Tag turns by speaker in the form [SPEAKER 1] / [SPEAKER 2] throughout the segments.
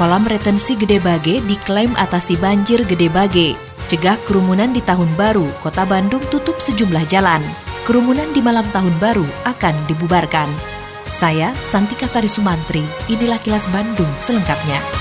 [SPEAKER 1] Kolam retensi Gede Bage diklaim atasi banjir Gede Bage. Cegah kerumunan di tahun baru, Kota Bandung tutup sejumlah jalan. Kerumunan di malam tahun baru akan dibubarkan. Saya Santika Sari Sumantri, inilah kilas Bandung selengkapnya.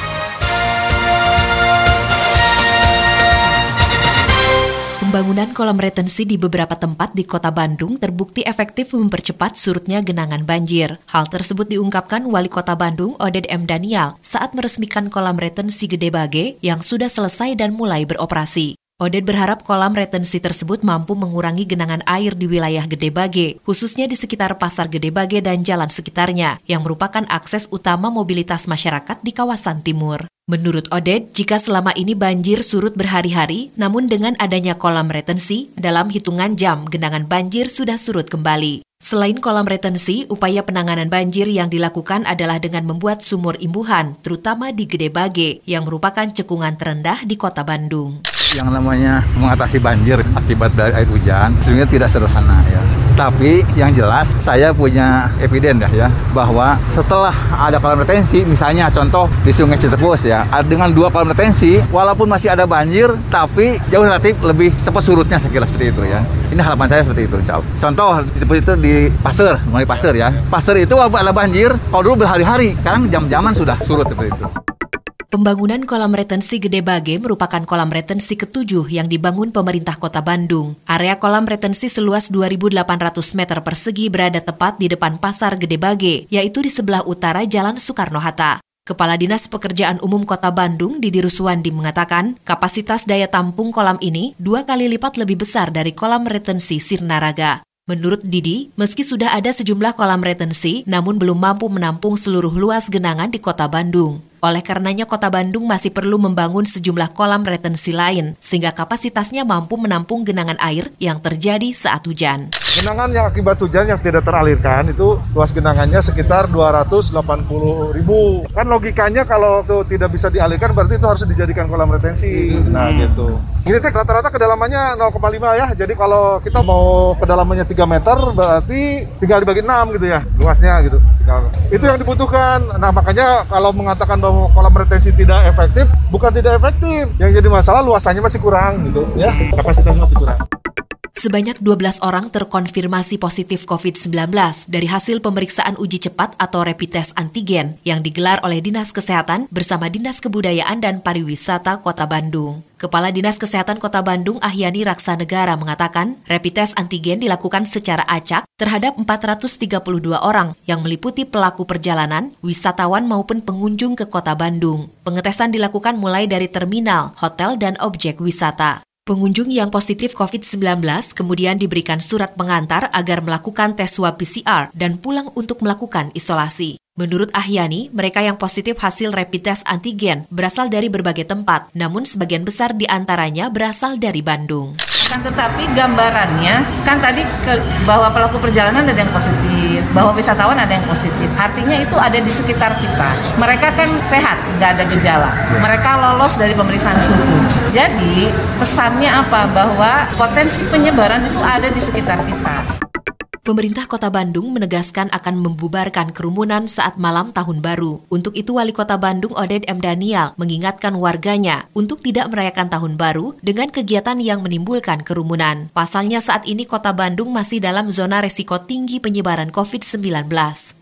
[SPEAKER 1] Pembangunan kolam retensi di beberapa tempat di kota Bandung terbukti efektif mempercepat surutnya genangan banjir. Hal tersebut diungkapkan Wali Kota Bandung Oded M. Daniel saat meresmikan kolam retensi Gede Bage yang sudah selesai dan mulai beroperasi. Oded berharap kolam retensi tersebut mampu mengurangi genangan air di wilayah Gede Bage, khususnya di sekitar Pasar Gede Bage dan jalan sekitarnya, yang merupakan akses utama mobilitas masyarakat di kawasan timur. Menurut Oded, jika selama ini banjir surut berhari-hari, namun dengan adanya kolam retensi, dalam hitungan jam genangan banjir sudah surut kembali. Selain kolam retensi, upaya penanganan banjir yang dilakukan adalah dengan membuat sumur imbuhan, terutama di Gede Bage, yang merupakan cekungan terendah di kota Bandung.
[SPEAKER 2] Yang namanya mengatasi banjir akibat dari air hujan sebenarnya tidak sederhana ya. Tapi yang jelas saya punya eviden ya, ya bahwa setelah ada kolam retensi, misalnya contoh di Sungai Citepus ya, dengan dua kolam retensi, walaupun masih ada banjir, tapi jauh relatif lebih cepat surutnya saya kira seperti itu ya. Ini harapan saya seperti itu insya Allah. Contoh Citepus itu di Pasir, mulai Pasir ya. Pasir itu ada banjir, kalau dulu berhari-hari, sekarang jam-jaman sudah surut seperti itu.
[SPEAKER 1] Pembangunan kolam retensi Gede Bage merupakan kolam retensi ketujuh yang dibangun pemerintah kota Bandung. Area kolam retensi seluas 2.800 meter persegi berada tepat di depan Pasar Gede Bage, yaitu di sebelah utara Jalan Soekarno-Hatta. Kepala Dinas Pekerjaan Umum Kota Bandung, Didi Ruswandi mengatakan, kapasitas daya tampung kolam ini dua kali lipat lebih besar dari kolam retensi Sirnaraga. Menurut Didi, meski sudah ada sejumlah kolam retensi, namun belum mampu menampung seluruh luas genangan di kota Bandung. Oleh karenanya kota Bandung masih perlu membangun sejumlah kolam retensi lain, sehingga kapasitasnya mampu menampung genangan air yang terjadi saat hujan.
[SPEAKER 3] Genangan yang akibat hujan yang tidak teralirkan itu luas genangannya sekitar 280 ribu. Kan logikanya kalau itu tidak bisa dialirkan berarti itu harus dijadikan kolam retensi. Nah gitu. Ini teh rata-rata kedalamannya 0,5 ya. Jadi kalau kita mau kedalamannya 3 meter berarti tinggal dibagi 6 gitu ya luasnya gitu. Itu yang dibutuhkan. Nah makanya kalau mengatakan bahwa kolam retensi tidak efektif, bukan tidak efektif. Yang jadi masalah luasannya masih kurang gitu ya. Kapasitasnya masih kurang.
[SPEAKER 1] Sebanyak 12 orang terkonfirmasi positif COVID-19 dari hasil pemeriksaan uji cepat atau rapid test antigen yang digelar oleh Dinas Kesehatan bersama Dinas Kebudayaan dan Pariwisata Kota Bandung. Kepala Dinas Kesehatan Kota Bandung Ahyani Raksanegara mengatakan, rapid test antigen dilakukan secara acak terhadap 432 orang yang meliputi pelaku perjalanan, wisatawan maupun pengunjung ke Kota Bandung. Pengetesan dilakukan mulai dari terminal, hotel, dan objek wisata. Pengunjung yang positif COVID-19 kemudian diberikan surat pengantar agar melakukan tes swab PCR dan pulang untuk melakukan isolasi. Menurut Ahyani, mereka yang positif hasil rapid test antigen berasal dari berbagai tempat, namun sebagian besar di antaranya berasal dari Bandung.
[SPEAKER 4] Kan tetapi gambarannya kan tadi ke, bahwa pelaku perjalanan ada yang positif, bahwa wisatawan ada yang positif. Artinya itu ada di sekitar kita. Mereka kan sehat, nggak ada gejala. Mereka lolos dari pemeriksaan suhu. Jadi pesannya apa? Bahwa potensi penyebaran itu ada di sekitar kita.
[SPEAKER 1] Pemerintah Kota Bandung menegaskan akan membubarkan kerumunan saat malam Tahun Baru. Untuk itu, Wali Kota Bandung Oded M. Daniel mengingatkan warganya untuk tidak merayakan Tahun Baru dengan kegiatan yang menimbulkan kerumunan. Pasalnya saat ini Kota Bandung masih dalam zona resiko tinggi penyebaran COVID-19.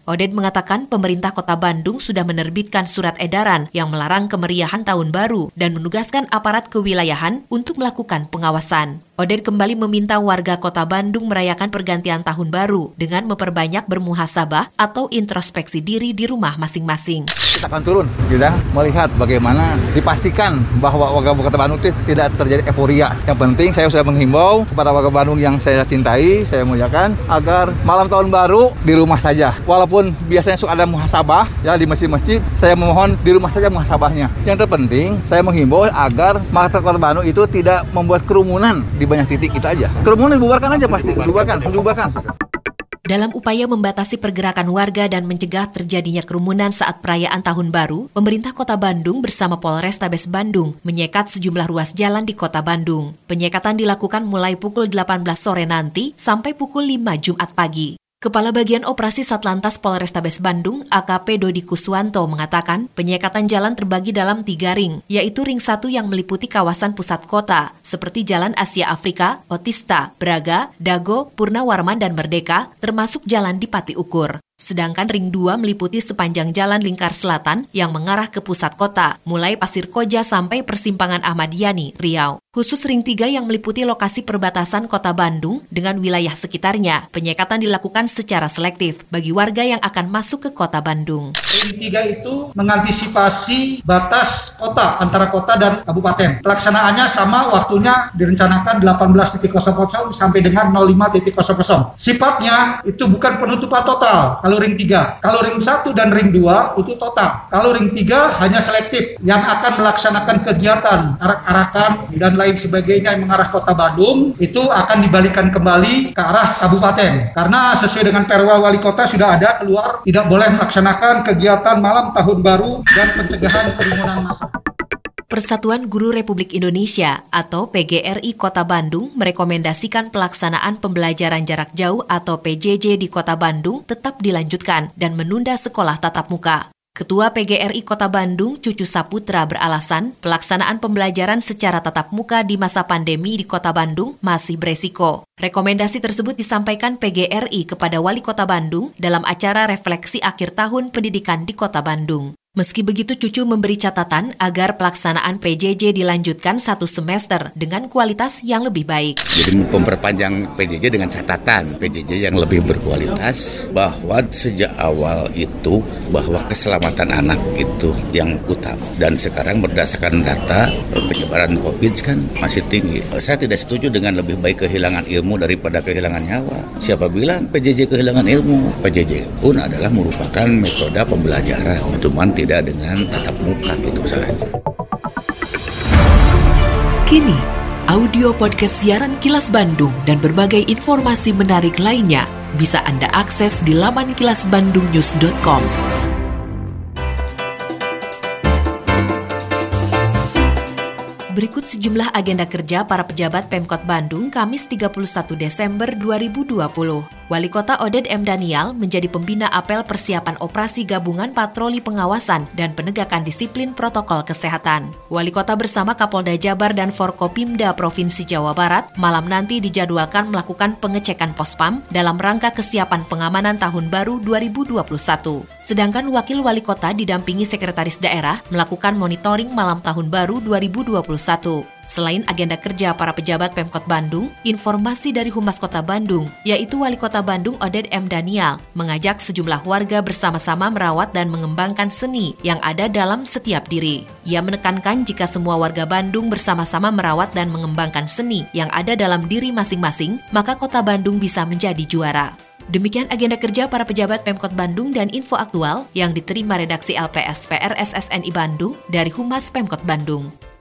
[SPEAKER 1] Oded mengatakan pemerintah Kota Bandung sudah menerbitkan surat edaran yang melarang kemeriahan Tahun Baru dan menugaskan aparat kewilayahan untuk melakukan pengawasan. Oded kembali meminta warga Kota Bandung merayakan pergantian Tahun Baru dengan memperbanyak bermuhasabah atau introspeksi diri di rumah masing-masing.
[SPEAKER 2] Kita akan turun, kita melihat bagaimana dipastikan bahwa warga Kota Bandung tidak terjadi euforia. Yang penting saya sudah menghimbau kepada warga Bandung yang saya cintai, saya muliakan, agar malam tahun baru di rumah saja. Walaupun biasanya suka ada muhasabah ya di masjid-masjid, saya memohon di rumah saja muhasabahnya. Yang terpenting, saya menghimbau agar masyarakat Kota Bandung itu tidak membuat kerumunan di banyak titik kita aja. Kerumunan dibubarkan aja pasti, dibubarkan, dibubarkan.
[SPEAKER 1] Dalam upaya membatasi pergerakan warga dan mencegah terjadinya kerumunan saat perayaan Tahun Baru, pemerintah Kota Bandung bersama Polrestabes Bandung menyekat sejumlah ruas jalan di Kota Bandung. Penyekatan dilakukan mulai pukul 18 sore nanti sampai pukul 5 Jumat pagi. Kepala Bagian Operasi Satlantas Polrestabes Bandung, AKP Dodi Kuswanto, mengatakan penyekatan jalan terbagi dalam tiga ring, yaitu ring satu yang meliputi kawasan pusat kota, seperti Jalan Asia Afrika, Otista, Braga, Dago, Purnawarman, dan Merdeka, termasuk Jalan di Pati Ukur. Sedangkan ring 2 meliputi sepanjang jalan lingkar selatan yang mengarah ke pusat kota, mulai Pasir Koja sampai persimpangan Ahmad Yani, Riau. Khusus ring 3 yang meliputi lokasi perbatasan kota Bandung dengan wilayah sekitarnya, penyekatan dilakukan secara selektif bagi warga yang akan masuk ke kota Bandung.
[SPEAKER 5] Ring 3 itu mengantisipasi batas kota antara kota dan kabupaten. Pelaksanaannya sama waktunya direncanakan 18.00 sampai dengan 05.00. Sifatnya itu bukan penutupan total kalau ring 3. Kalau ring 1 dan ring 2 itu total. Kalau ring 3 hanya selektif yang akan melaksanakan kegiatan arak-arakan dan lain sebagainya yang mengarah kota Bandung itu akan dibalikan kembali ke arah kabupaten. Karena sesuai dengan perwa wali kota sudah ada keluar tidak boleh melaksanakan kegiatan malam tahun baru dan pencegahan kerumunan massa.
[SPEAKER 1] Persatuan Guru Republik Indonesia atau PGRI Kota Bandung merekomendasikan pelaksanaan pembelajaran jarak jauh atau PJJ di Kota Bandung tetap dilanjutkan dan menunda sekolah tatap muka. Ketua PGRI Kota Bandung, Cucu Saputra beralasan pelaksanaan pembelajaran secara tatap muka di masa pandemi di Kota Bandung masih beresiko. Rekomendasi tersebut disampaikan PGRI kepada Wali Kota Bandung dalam acara refleksi akhir tahun pendidikan di Kota Bandung. Meski begitu, Cucu memberi catatan agar pelaksanaan PJJ dilanjutkan satu semester dengan kualitas yang lebih baik.
[SPEAKER 6] Jadi memperpanjang PJJ dengan catatan PJJ yang lebih berkualitas bahwa sejak awal itu bahwa keselamatan anak itu yang utama dan sekarang berdasarkan data penyebaran COVID kan masih tinggi. Saya tidak setuju dengan lebih baik kehilangan ilmu daripada kehilangan nyawa. Siapa bilang PJJ kehilangan ilmu? PJJ pun adalah merupakan metode pembelajaran, cuman tidak tidak dengan tatap muka itu saja.
[SPEAKER 1] Kini, audio podcast siaran Kilas Bandung dan berbagai informasi menarik lainnya bisa Anda akses di laman kilasbandungnews.com. Berikut sejumlah agenda kerja para pejabat Pemkot Bandung Kamis 31 Desember 2020. Wali Kota Oded M. Daniel menjadi pembina apel persiapan operasi gabungan patroli pengawasan dan penegakan disiplin protokol kesehatan. Wali Kota bersama Kapolda Jabar dan Forkopimda Provinsi Jawa Barat malam nanti dijadwalkan melakukan pengecekan pospam dalam rangka kesiapan pengamanan Tahun Baru 2021. Sedangkan Wakil Wali Kota didampingi Sekretaris Daerah melakukan monitoring malam Tahun Baru 2021. Selain agenda kerja para pejabat Pemkot Bandung, informasi dari Humas Kota Bandung, yaitu Wali Kota Bandung Oded M. Daniel, mengajak sejumlah warga bersama-sama merawat dan mengembangkan seni yang ada dalam setiap diri. Ia menekankan jika semua warga Bandung bersama-sama merawat dan mengembangkan seni yang ada dalam diri masing-masing, maka Kota Bandung bisa menjadi juara. Demikian agenda kerja para pejabat Pemkot Bandung dan info aktual yang diterima redaksi LPS PRSSNI Bandung dari Humas Pemkot Bandung.